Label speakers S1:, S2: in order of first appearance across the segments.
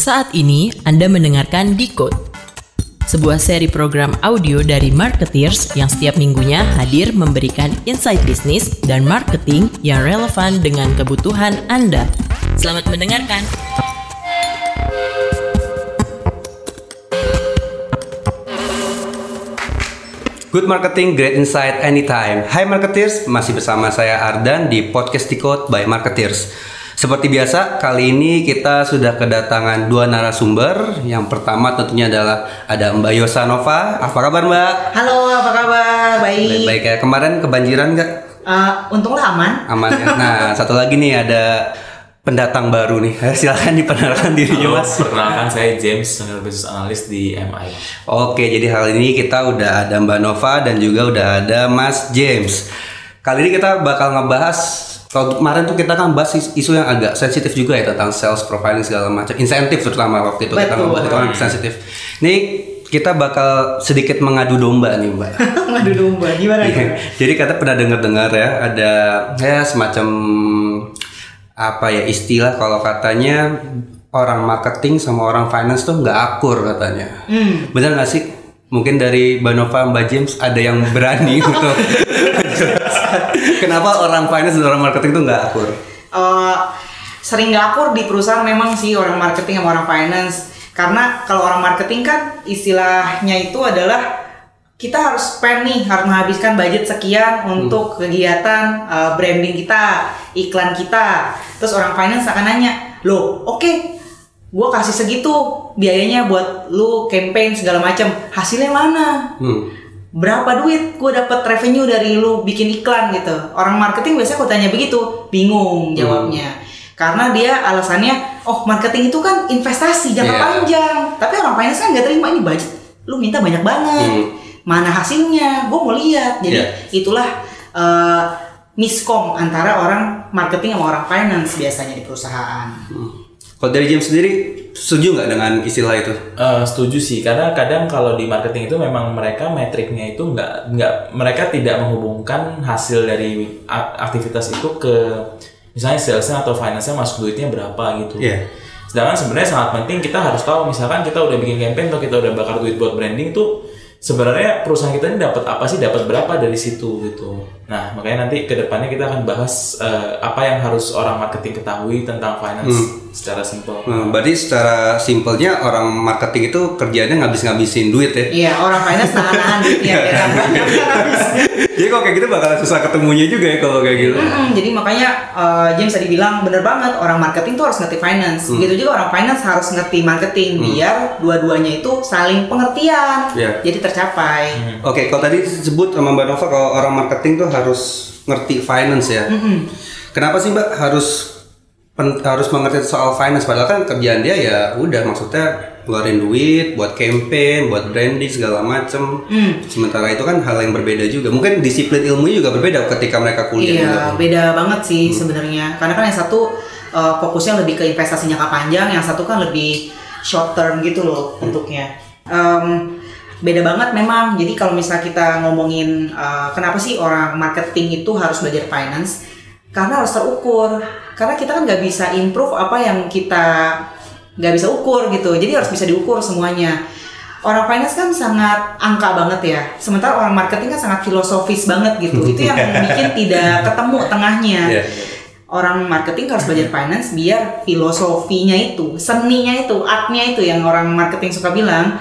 S1: Saat ini Anda mendengarkan Decode, sebuah seri program audio dari marketeers yang setiap minggunya hadir memberikan insight bisnis dan marketing yang relevan dengan kebutuhan Anda. Selamat mendengarkan.
S2: Good marketing, great insight anytime. Hai marketeers, masih bersama saya Ardan di podcast Decode by Marketeers. Seperti biasa, kali ini kita sudah kedatangan dua narasumber. Yang pertama tentunya adalah ada Mbak Yosanova. Apa kabar Mbak?
S3: Halo, apa kabar? Baik.
S2: Baik ya. Kemarin kebanjiran nggak?
S3: Uh, untunglah aman.
S2: Aman ya. Nah, satu lagi nih ada pendatang baru nih. Silahkan diperkenalkan dirinya
S4: Halo,
S2: Mas.
S4: perkenalkan saya James, Senior Business Analyst di MI.
S2: Oke, jadi hal ini kita udah ada Mbak Nova dan juga udah ada Mas James. Kali ini kita bakal ngebahas kalau kemarin tuh kita kan bahas is- isu yang agak sensitif juga ya tentang sales profiling segala macam, insentif terutama waktu itu kita
S3: Betul.
S2: ngebahas itu kan sensitif. Ini kita bakal sedikit mengadu domba nih Mbak.
S3: Ngadu domba, gimana ya?
S2: Jadi kata pernah dengar-dengar ya ada ya semacam apa ya istilah kalau katanya orang marketing sama orang finance tuh nggak akur katanya.
S3: Hmm.
S2: Bener nggak sih? Mungkin dari Mbak Nova, Mbak James ada yang berani untuk kenapa orang finance dan orang marketing tuh nggak akur.
S3: Uh, sering gak akur di perusahaan memang sih orang marketing sama orang finance. Karena kalau orang marketing kan istilahnya itu adalah kita harus spend nih, harus menghabiskan budget sekian untuk kegiatan uh, branding kita, iklan kita. Terus orang finance akan nanya, loh, oke, gue kasih segitu biayanya buat lu campaign segala macam, hasilnya mana?
S2: Hmm.
S3: berapa duit gue dapat revenue dari lu bikin iklan gitu orang marketing biasanya kalau tanya begitu bingung jawabnya karena dia alasannya oh marketing itu kan investasi jangka
S2: Iya.
S3: panjang tapi orang finance kan nggak terima ini budget lu minta banyak banget
S2: Hmm.
S3: mana hasilnya gue mau lihat jadi
S2: Iya.
S3: itulah eh, miskom antara orang marketing sama orang finance biasanya di perusahaan
S2: Kalau dari James sendiri setuju nggak dengan istilah itu?
S4: Eh, setuju sih, karena kadang kalau di marketing itu memang mereka metriknya itu nggak nggak mereka tidak menghubungkan hasil dari aktivitas itu ke misalnya salesnya atau finance-nya masuk duitnya berapa gitu.
S2: Iya.
S4: Sedangkan sebenarnya sangat penting kita harus tahu misalkan kita udah bikin campaign atau kita udah bakar duit buat branding itu sebenarnya perusahaan kita ini dapat apa sih dapat berapa dari situ gitu. Nah makanya nanti ke depannya kita akan bahas eh, apa yang harus orang marketing ketahui tentang finance secara simpel.
S2: Nah, berarti secara simpelnya orang marketing itu kerjanya ngabis-ngabisin duit ya?
S3: iya orang finance nahan-nahan duitnya
S2: Jadi kalau kayak gitu bakal susah ketemunya juga ya kalau kayak gitu.
S3: Mm-mm, jadi makanya uh, James tadi bilang bener banget orang marketing tuh harus ngerti finance.
S2: Hmm.
S3: Begitu juga orang finance harus ngerti marketing biar dua-duanya itu saling pengertian.
S2: Iya.
S3: Jadi tercapai.
S2: Oke, kalau tadi disebut sama Mbak Nova kalau orang marketing tuh harus ngerti finance ya. Kenapa sih Mbak harus pen- harus mengerti soal finance padahal kan kerjaan dia ya udah maksudnya keluarin duit buat campaign, buat branding segala macem. Sementara itu kan hal yang berbeda juga. Mungkin disiplin ilmunya juga berbeda ketika mereka kuliah juga.
S3: Iya, beda banget sih sebenarnya. Karena kan yang satu uh, fokusnya lebih ke investasi jangka panjang, yang satu kan lebih short term gitu loh bentuknya. Em, beda banget memang. Jadi kalau misalnya kita ngomongin uh, kenapa sih orang marketing itu harus belajar finance? Karena harus terukur. Karena kita kan nggak bisa improve apa yang kita nggak bisa ukur gitu. Jadi harus bisa diukur semuanya. Orang finance kan sangat angka banget ya. Sementara orang marketing kan sangat filosofis banget gitu. Itu yang bikin tidak ketemu tengahnya.
S2: Iya.
S3: Orang marketing harus belajar finance biar filosofinya itu, seninya itu, artnya itu yang orang marketing suka bilang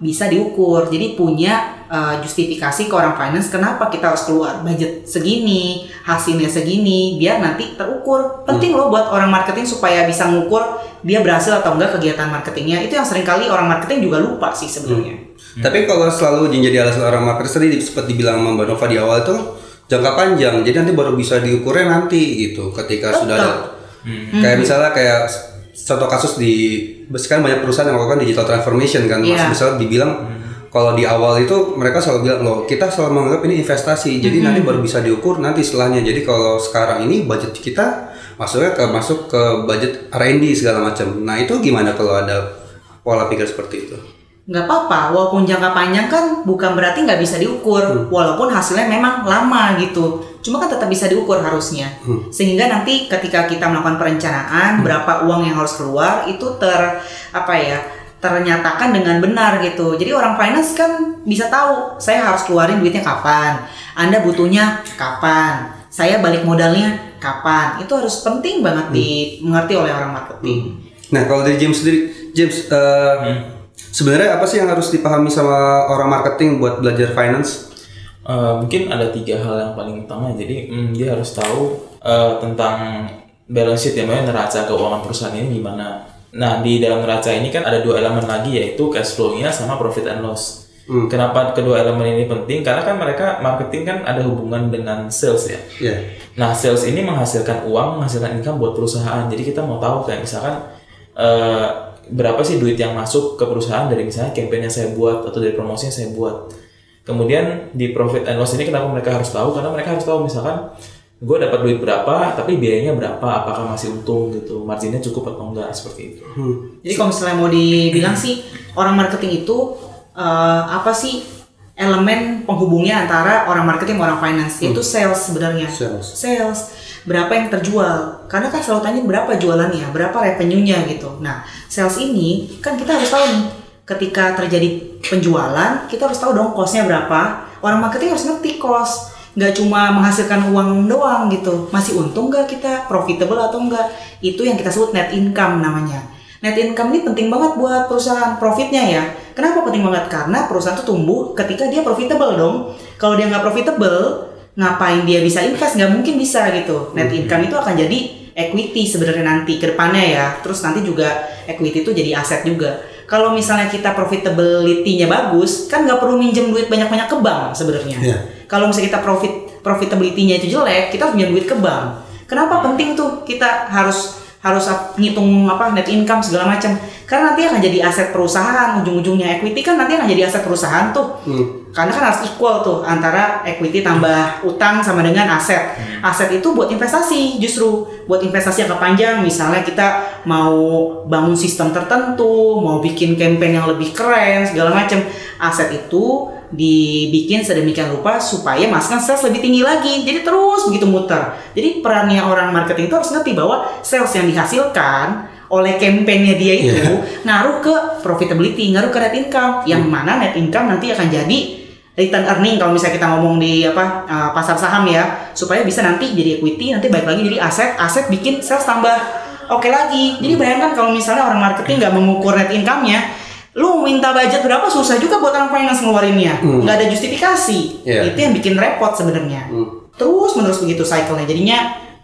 S3: bisa diukur. Jadi punya uh, justifikasi ke orang finance kenapa kita harus keluar budget segini, hasilnya segini, biar nanti terukur. Penting loh buat orang marketing supaya bisa ngukur dia berhasil atau enggak kegiatan marketingnya. Itu yang sering kali orang marketing juga lupa sih sebenarnya.
S2: Tapi kalau selalu jadi alasan orang marketer tadi seperti bilang sama Mbak Nova di awal itu jangka panjang. Jadi nanti baru bisa diukurnya nanti gitu ketika sudah ada kayak misalnya kayak contoh kasus di sekarang banyak perusahaan yang melakukan digital transformation kan. Mas,
S3: Iya.
S2: misalnya dibilang kalau di awal itu mereka selalu bilang loh kita selalu menganggap ini investasi jadi nanti baru bisa diukur nanti setelahnya jadi kalau sekarang ini budget kita masuknya ke masuk ke budget R&D segala macam nah itu gimana kalau ada pola pikir seperti itu
S3: nggak apa-apa walaupun jangka panjang kan bukan berarti nggak bisa diukur.
S2: Hmm.
S3: walaupun hasilnya memang lama gitu. Cuma kan tetap bisa diukur harusnya.
S2: Hmm.
S3: sehingga nanti ketika kita melakukan perencanaan berapa uang yang harus keluar itu ter apa ya ternyatakan dengan benar gitu. Jadi orang finance kan bisa tahu saya harus keluarin duitnya kapan? Anda butuhnya kapan? Saya balik modalnya kapan? Itu harus penting banget dimengerti oleh orang marketing.
S2: Nah, kalau dari James sendiri, James, eh, sebenarnya apa sih yang harus dipahami sama orang marketing buat belajar finance?
S4: Eh, mungkin ada tiga hal yang paling utama. Jadi hmm, dia harus tahu eh, tentang balance sheet ya, maksudnya neraca keuangan perusahaan ini gimana. Nah di dalam neraca ini kan ada dua elemen lagi yaitu cash flow-nya sama profit and loss. Kenapa kedua elemen ini penting? Karena kan mereka marketing kan ada hubungan dengan sales ya.
S2: Ya,
S4: Nah, sales ini menghasilkan uang, menghasilkan income buat perusahaan. Jadi kita mau tahu kayak misalkan eh, berapa sih duit yang masuk ke perusahaan dari misalnya campaign yang saya buat atau dari promosi yang saya buat. Kemudian di profit and loss ini kenapa mereka harus tahu? Karena mereka harus tahu misalkan gue dapat duit berapa, tapi biayanya berapa, apakah masih untung gitu, marginnya cukup atau enggak seperti itu.
S3: Jadi kalau misalnya mau dibilang sih orang marketing itu eh, apa sih elemen penghubungnya antara orang marketing sama orang finance yaitu sales sebenarnya.
S2: Sales.
S3: Sales. Berapa yang terjual? Karena kan selalu tanya berapa jualannya, berapa revenue-nya gitu. Nah, sales ini kan kita harus tahu nih ketika terjadi penjualan, kita harus tahu dong cost-nya berapa. Orang marketing harus ngerti cost. Nggak cuma menghasilkan uang doang gitu. Masih untung nggak kita? Profitable atau enggak? Itu yang kita sebut net income namanya. Net income ini penting banget buat perusahaan profitnya ya. Kenapa penting banget? Karena perusahaan itu tumbuh ketika dia profitable dong. Kalau dia nggak profitable, ngapain dia bisa invest? Nggak mungkin bisa gitu. Net income itu akan jadi equity sebenarnya nanti ke depannya ya. Terus nanti juga equity itu jadi aset juga. Kalau misalnya kita profitability-nya bagus, kan nggak perlu minjem duit banyak-banyak ke bank sebenarnya.
S2: Iya.
S3: Kalau misalnya kita profit profitability-nya itu jelek, kita harus minjem duit ke bank. Kenapa penting tuh kita harus harus ngitung apa net income segala macam. Karena nanti akan jadi aset perusahaan ujung-ujungnya equity kan nanti akan jadi aset perusahaan tuh. Karena kan harus equal tuh antara equity tambah utang sama dengan aset. Aset itu buat investasi justru buat investasi yang panjang. Misalnya kita mau bangun sistem tertentu mau bikin campaign yang lebih keren segala macam. Aset itu dibikin sedemikian rupa supaya masukan sales lebih tinggi lagi. Jadi terus begitu muter. Jadi perannya orang marketing itu harus ngerti bahwa sales yang dihasilkan oleh campaignnya dia itu ngaruh ke profitability, ngaruh ke net income. Yang mana net income nanti akan jadi return earning kalau misalnya kita ngomong di apa uh, pasar saham ya, supaya bisa nanti jadi equity, nanti balik lagi jadi aset, aset bikin sales tambah oke lagi. Jadi bayangkan kalau misalnya orang marketing nggak mengukur net income-nya, lu minta budget berapa susah juga buat orang finance ngeluarinnya nggak ada justifikasi.
S2: Iya.
S3: itu yang bikin repot sebenarnya. Terus menerus begitu cycle-nya. Jadinya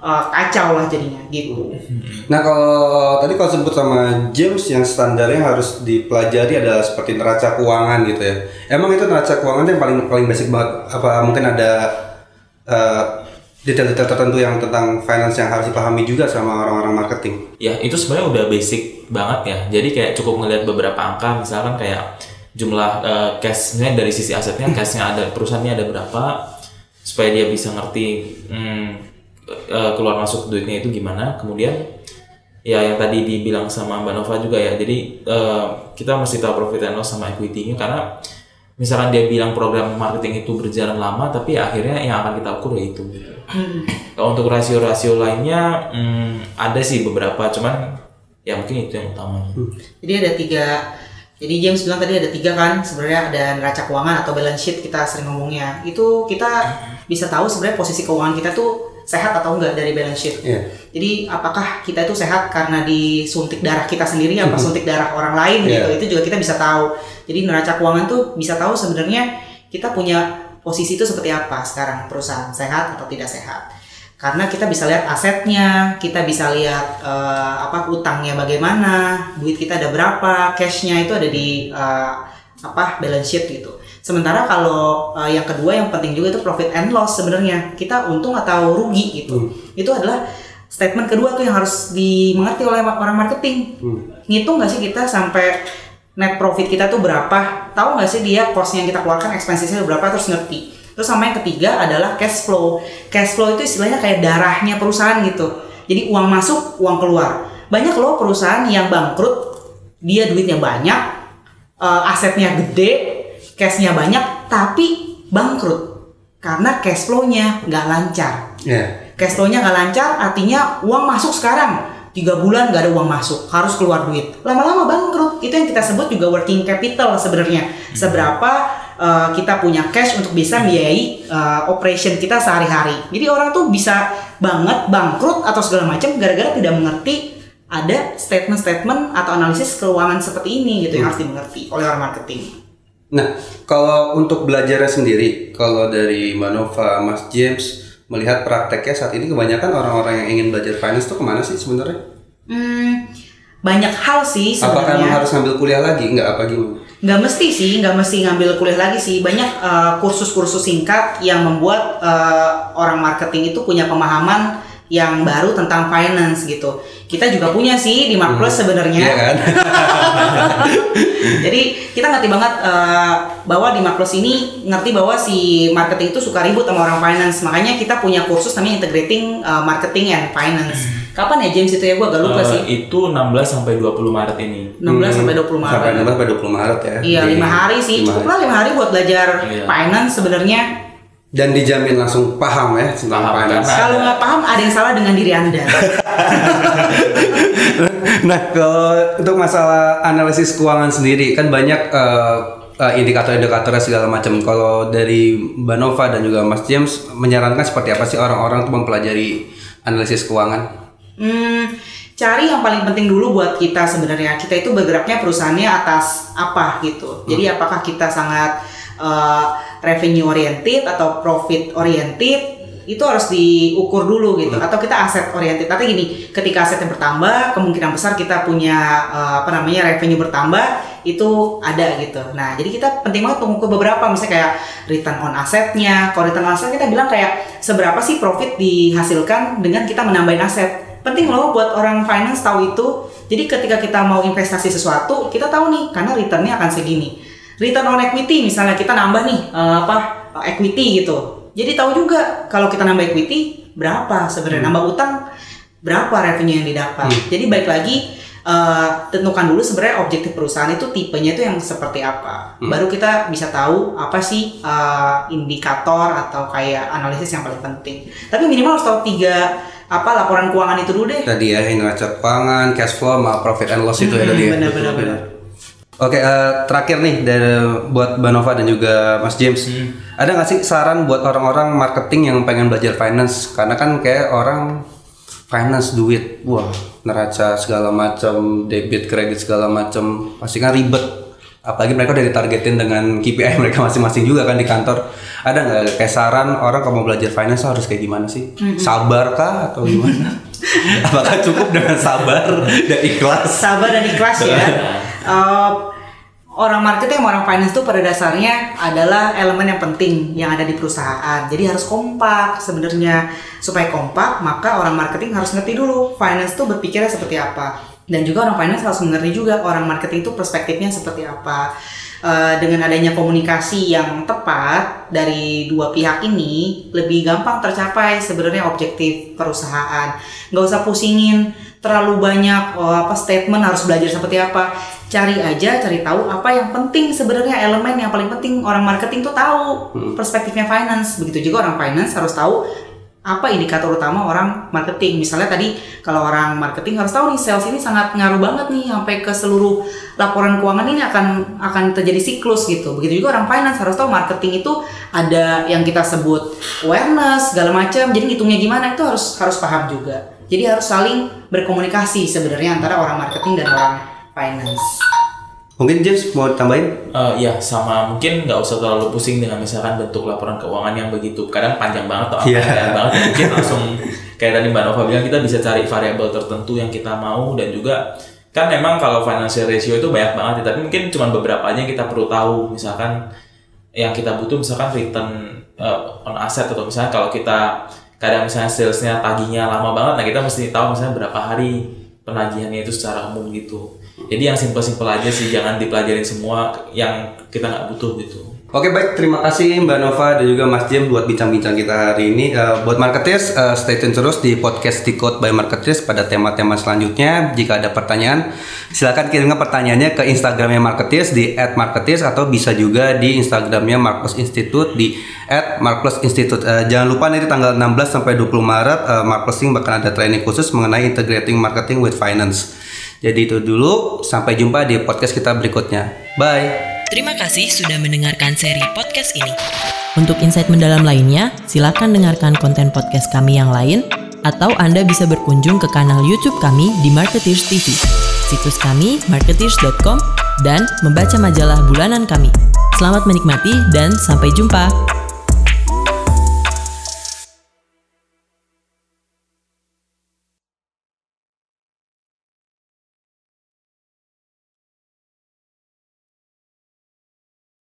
S3: uh, kacau lah jadinya gitu.
S2: Nah kalau tadi kalau sebut sama James yang standarnya harus dipelajari adalah seperti neraca keuangan gitu ya. Emang itu neraca keuangan yang paling paling basic banget. Apa mungkin ada eh, detail-detail tertentu yang tentang finance yang harus dipahami juga sama orang-orang marketing?
S4: Ya itu sebenarnya udah basic banget ya. Jadi kayak cukup ngelihat beberapa angka, misalkan kayak jumlah eh, cashnya dari sisi asetnya, cashnya ada perusahaannya ada berapa, supaya dia bisa ngerti hmm, eh, keluar masuk duitnya itu gimana. Kemudian ya yang tadi dibilang sama Mbak Nova juga ya. Jadi eh, kita mesti tahu profit and loss sama equity-nya karena misalkan dia bilang program marketing itu berjalan lama, tapi ya akhirnya yang akan kita ukur ya itu. Kalau untuk rasio-rasio lainnya hmm, ada sih beberapa, cuman ya mungkin itu yang utama.
S3: jadi ada tiga jadi James bilang tadi ada tiga kan sebenarnya ada neraca keuangan atau balance sheet kita sering ngomongnya itu kita bisa tahu sebenarnya posisi keuangan kita tuh sehat atau enggak dari balance sheet
S2: Iya.
S3: Jadi apakah kita itu sehat karena disuntik darah kita sendiri apa suntik darah orang lain gitu?
S2: Iya.
S3: Itu juga kita bisa tahu. Jadi neraca keuangan tuh bisa tahu sebenarnya kita punya posisi itu seperti apa sekarang perusahaan sehat atau tidak sehat. Karena kita bisa lihat asetnya, kita bisa lihat eh, apa utangnya bagaimana, duit kita ada berapa, cashnya itu ada di eh, apa balance sheet gitu. Sementara kalau eh, yang kedua yang penting juga itu profit and loss sebenarnya kita untung atau rugi gitu. Itu adalah statement kedua tuh yang harus dimengerti oleh orang marketing. Ngitung nggak sih kita sampai net profit kita tuh berapa? Tahu nggak sih dia cost yang kita keluarkan expensesnya berapa terus ngerti. Terus sama yang ketiga adalah cash flow. Cash flow itu istilahnya kayak darahnya perusahaan gitu. Jadi uang masuk, uang keluar. Banyak loh perusahaan yang bangkrut, dia duitnya banyak, eh, asetnya gede, cashnya banyak, tapi bangkrut karena cash flow-nya nggak lancar.
S2: Ya.
S3: Cash flow-nya nggak lancar, artinya uang masuk sekarang tiga bulan nggak ada uang masuk, harus keluar duit. Lama-lama bangkrut. Itu yang kita sebut juga working capital sebenarnya. Seberapa uh, kita punya cash untuk bisa membiayai uh, operation kita sehari-hari. Jadi orang tuh bisa banget bangkrut atau segala macam gara-gara tidak mengerti ada statement-statement atau analisis keuangan seperti ini gitu yang harus dimengerti oleh orang marketing.
S2: Nah, kalau untuk belajarnya sendiri, kalau dari Manova, Mas James melihat prakteknya saat ini kebanyakan orang-orang yang ingin belajar finance tuh ke mana sih sebenarnya?
S3: Hmm, banyak hal sih
S2: Apakah emang
S3: sebenarnya.
S2: harus ngambil kuliah lagi? Nggak apa gimana?
S3: Nggak mesti sih, nggak mesti ngambil kuliah lagi sih. Banyak uh, kursus-kursus singkat yang membuat uh, orang marketing itu punya pemahaman yang baru tentang finance gitu. Kita juga punya sih di Mark Plus sebenarnya.
S2: Iya kan?
S3: Jadi kita ngerti banget uh, bahwa di Makros ini ngerti bahwa si marketing itu suka ribut sama orang finance. Makanya kita punya kursus namanya Integrating uh, Marketing and Finance. Kapan ya James itu ya? Gue agak lupa
S4: Eh,
S3: sih.
S4: itu 16 sampai 20 Maret ini.
S3: 16 sampai 20 Maret.
S2: Sampai 16 sampai 20 Maret ya.
S3: Iya, lima hari sih.
S2: lima
S3: Cukup
S2: hari.
S3: lah lima hari buat belajar
S4: Iya.
S3: finance sebenarnya.
S2: Dan dijamin langsung paham ya tentang
S4: Paham,
S2: finance.
S3: Kalau nggak paham, ada yang salah dengan diri anda.
S2: nah, kalau untuk masalah analisis keuangan sendiri kan banyak eh, eh, indikator-indikatornya segala macam. Kalau dari Mbak Nova dan juga Mas James menyarankan seperti apa sih orang-orang untuk mempelajari analisis keuangan?
S3: Hmm, cari yang paling penting dulu buat kita sebenarnya. Kita itu bergeraknya perusahaannya atas apa gitu. Jadi apakah kita sangat uh, revenue oriented atau profit oriented itu harus diukur dulu gitu. Atau kita aset oriented. Tapi gini ketika asetnya bertambah kemungkinan besar kita punya uh, apa namanya revenue bertambah itu ada gitu. Nah jadi kita penting banget mengukur beberapa. Misalnya kayak return on asetnya kalau return on aset kita bilang kayak seberapa sih profit dihasilkan dengan kita menambahin aset penting loh buat orang finance tahu itu. Jadi ketika kita mau investasi sesuatu kita tahu nih karena returnnya akan segini return on equity misalnya kita nambah nih eh, apa equity gitu. Jadi tahu juga kalau kita nambah equity berapa sebenarnya? Nambah utang berapa revenue yang didapat? Jadi baik lagi eh, tentukan dulu sebenarnya objektif perusahaan itu tipenya itu yang seperti apa. Baru kita bisa tahu apa sih eh, indikator atau kayak analisis yang paling penting. Tapi minimal harus tahu tiga apa laporan keuangan itu dulu deh.
S2: Tadi ya neraca keuangan, cash flow, sama profit and loss itu ya tadi ya.
S3: Benar benar benar
S2: Oke, eh, terakhir nih dari buat Mbak Nova dan juga Mas James, ada nggak sih saran buat orang-orang marketing yang pengen belajar finance? Karena kan kayak orang finance duit, wah neraca segala macam, debit, kredit segala macam, pasti kan ribet. Apalagi mereka udah ditargetin dengan KPI mereka masing-masing juga kan di kantor. Ada nggak kayak saran orang kalau mau belajar finance harus kayak gimana sih? Sabar kah atau gimana? Apakah cukup dengan sabar dan ikhlas?
S3: sabar dan ikhlas ya. Eh, orang marketing sama orang finance tuh pada dasarnya adalah elemen yang penting yang ada di perusahaan. Jadi harus kompak sebenarnya. Supaya kompak, maka orang marketing harus ngerti dulu finance tuh berpikirnya seperti apa. Dan juga orang finance harus mengerti juga orang marketing itu perspektifnya seperti apa. Eh, dengan adanya komunikasi yang tepat dari dua pihak ini lebih gampang tercapai sebenarnya objektif perusahaan. Nggak usah pusingin terlalu banyak oh, apa statement harus belajar seperti apa. Cari aja, cari tahu apa yang penting sebenarnya elemen yang paling penting orang marketing tuh tahu perspektifnya finance. Begitu juga orang finance harus tahu apa indikator utama orang marketing. Misalnya tadi kalau orang marketing harus tahu nih sales ini sangat ngaruh banget nih sampai ke seluruh laporan keuangan ini akan akan terjadi siklus gitu. Begitu juga orang finance harus tahu marketing itu ada yang kita sebut awareness segala macam. Jadi ngitungnya gimana itu harus harus paham juga. Jadi harus saling berkomunikasi sebenarnya antara orang marketing dan orang finance.
S2: Mungkin James mau tambahin?
S4: Eh, ya sama mungkin nggak usah terlalu pusing dengan misalkan bentuk laporan keuangan yang begitu kadang panjang banget atau
S2: Iya.
S4: panjang banget mungkin langsung kayak tadi Mbak Nova bilang kita bisa cari variabel tertentu yang kita mau dan juga kan memang kalau financial ratio itu banyak banget ya, tapi mungkin cuma beberapa aja yang kita perlu tahu misalkan yang kita butuh misalkan return eh, on asset atau misalnya kalau kita kadang misalnya salesnya tagihnya lama banget nah kita mesti tahu misalnya berapa hari penagihannya itu secara umum gitu. Jadi yang simple-simple aja sih jangan dipelajarin semua yang kita nggak butuh gitu
S2: Oke baik, terima kasih Mbak Nova dan juga Mas Jim buat bincang-bincang kita hari ini. Uh, buat marketers, uh, stay tune terus di podcast Decode by Marketers pada tema-tema selanjutnya. Jika ada pertanyaan, silakan kirimkan pertanyaannya ke Instagramnya Marketers di @marketers atau bisa juga di Instagramnya Marcus Institute di @marcus_institute. Uh, jangan lupa nanti tanggal 16 sampai 20 Maret uh, Marketing bakal ada training khusus mengenai integrating marketing with finance. Jadi itu dulu, sampai jumpa di podcast kita berikutnya. Bye.
S1: Terima kasih sudah mendengarkan seri podcast ini. Untuk insight mendalam lainnya, silakan dengarkan konten podcast kami yang lain, atau Anda bisa berkunjung ke kanal YouTube kami di Marketeers TV, situs kami marketeers.com, dan membaca majalah bulanan kami. Selamat menikmati dan sampai jumpa.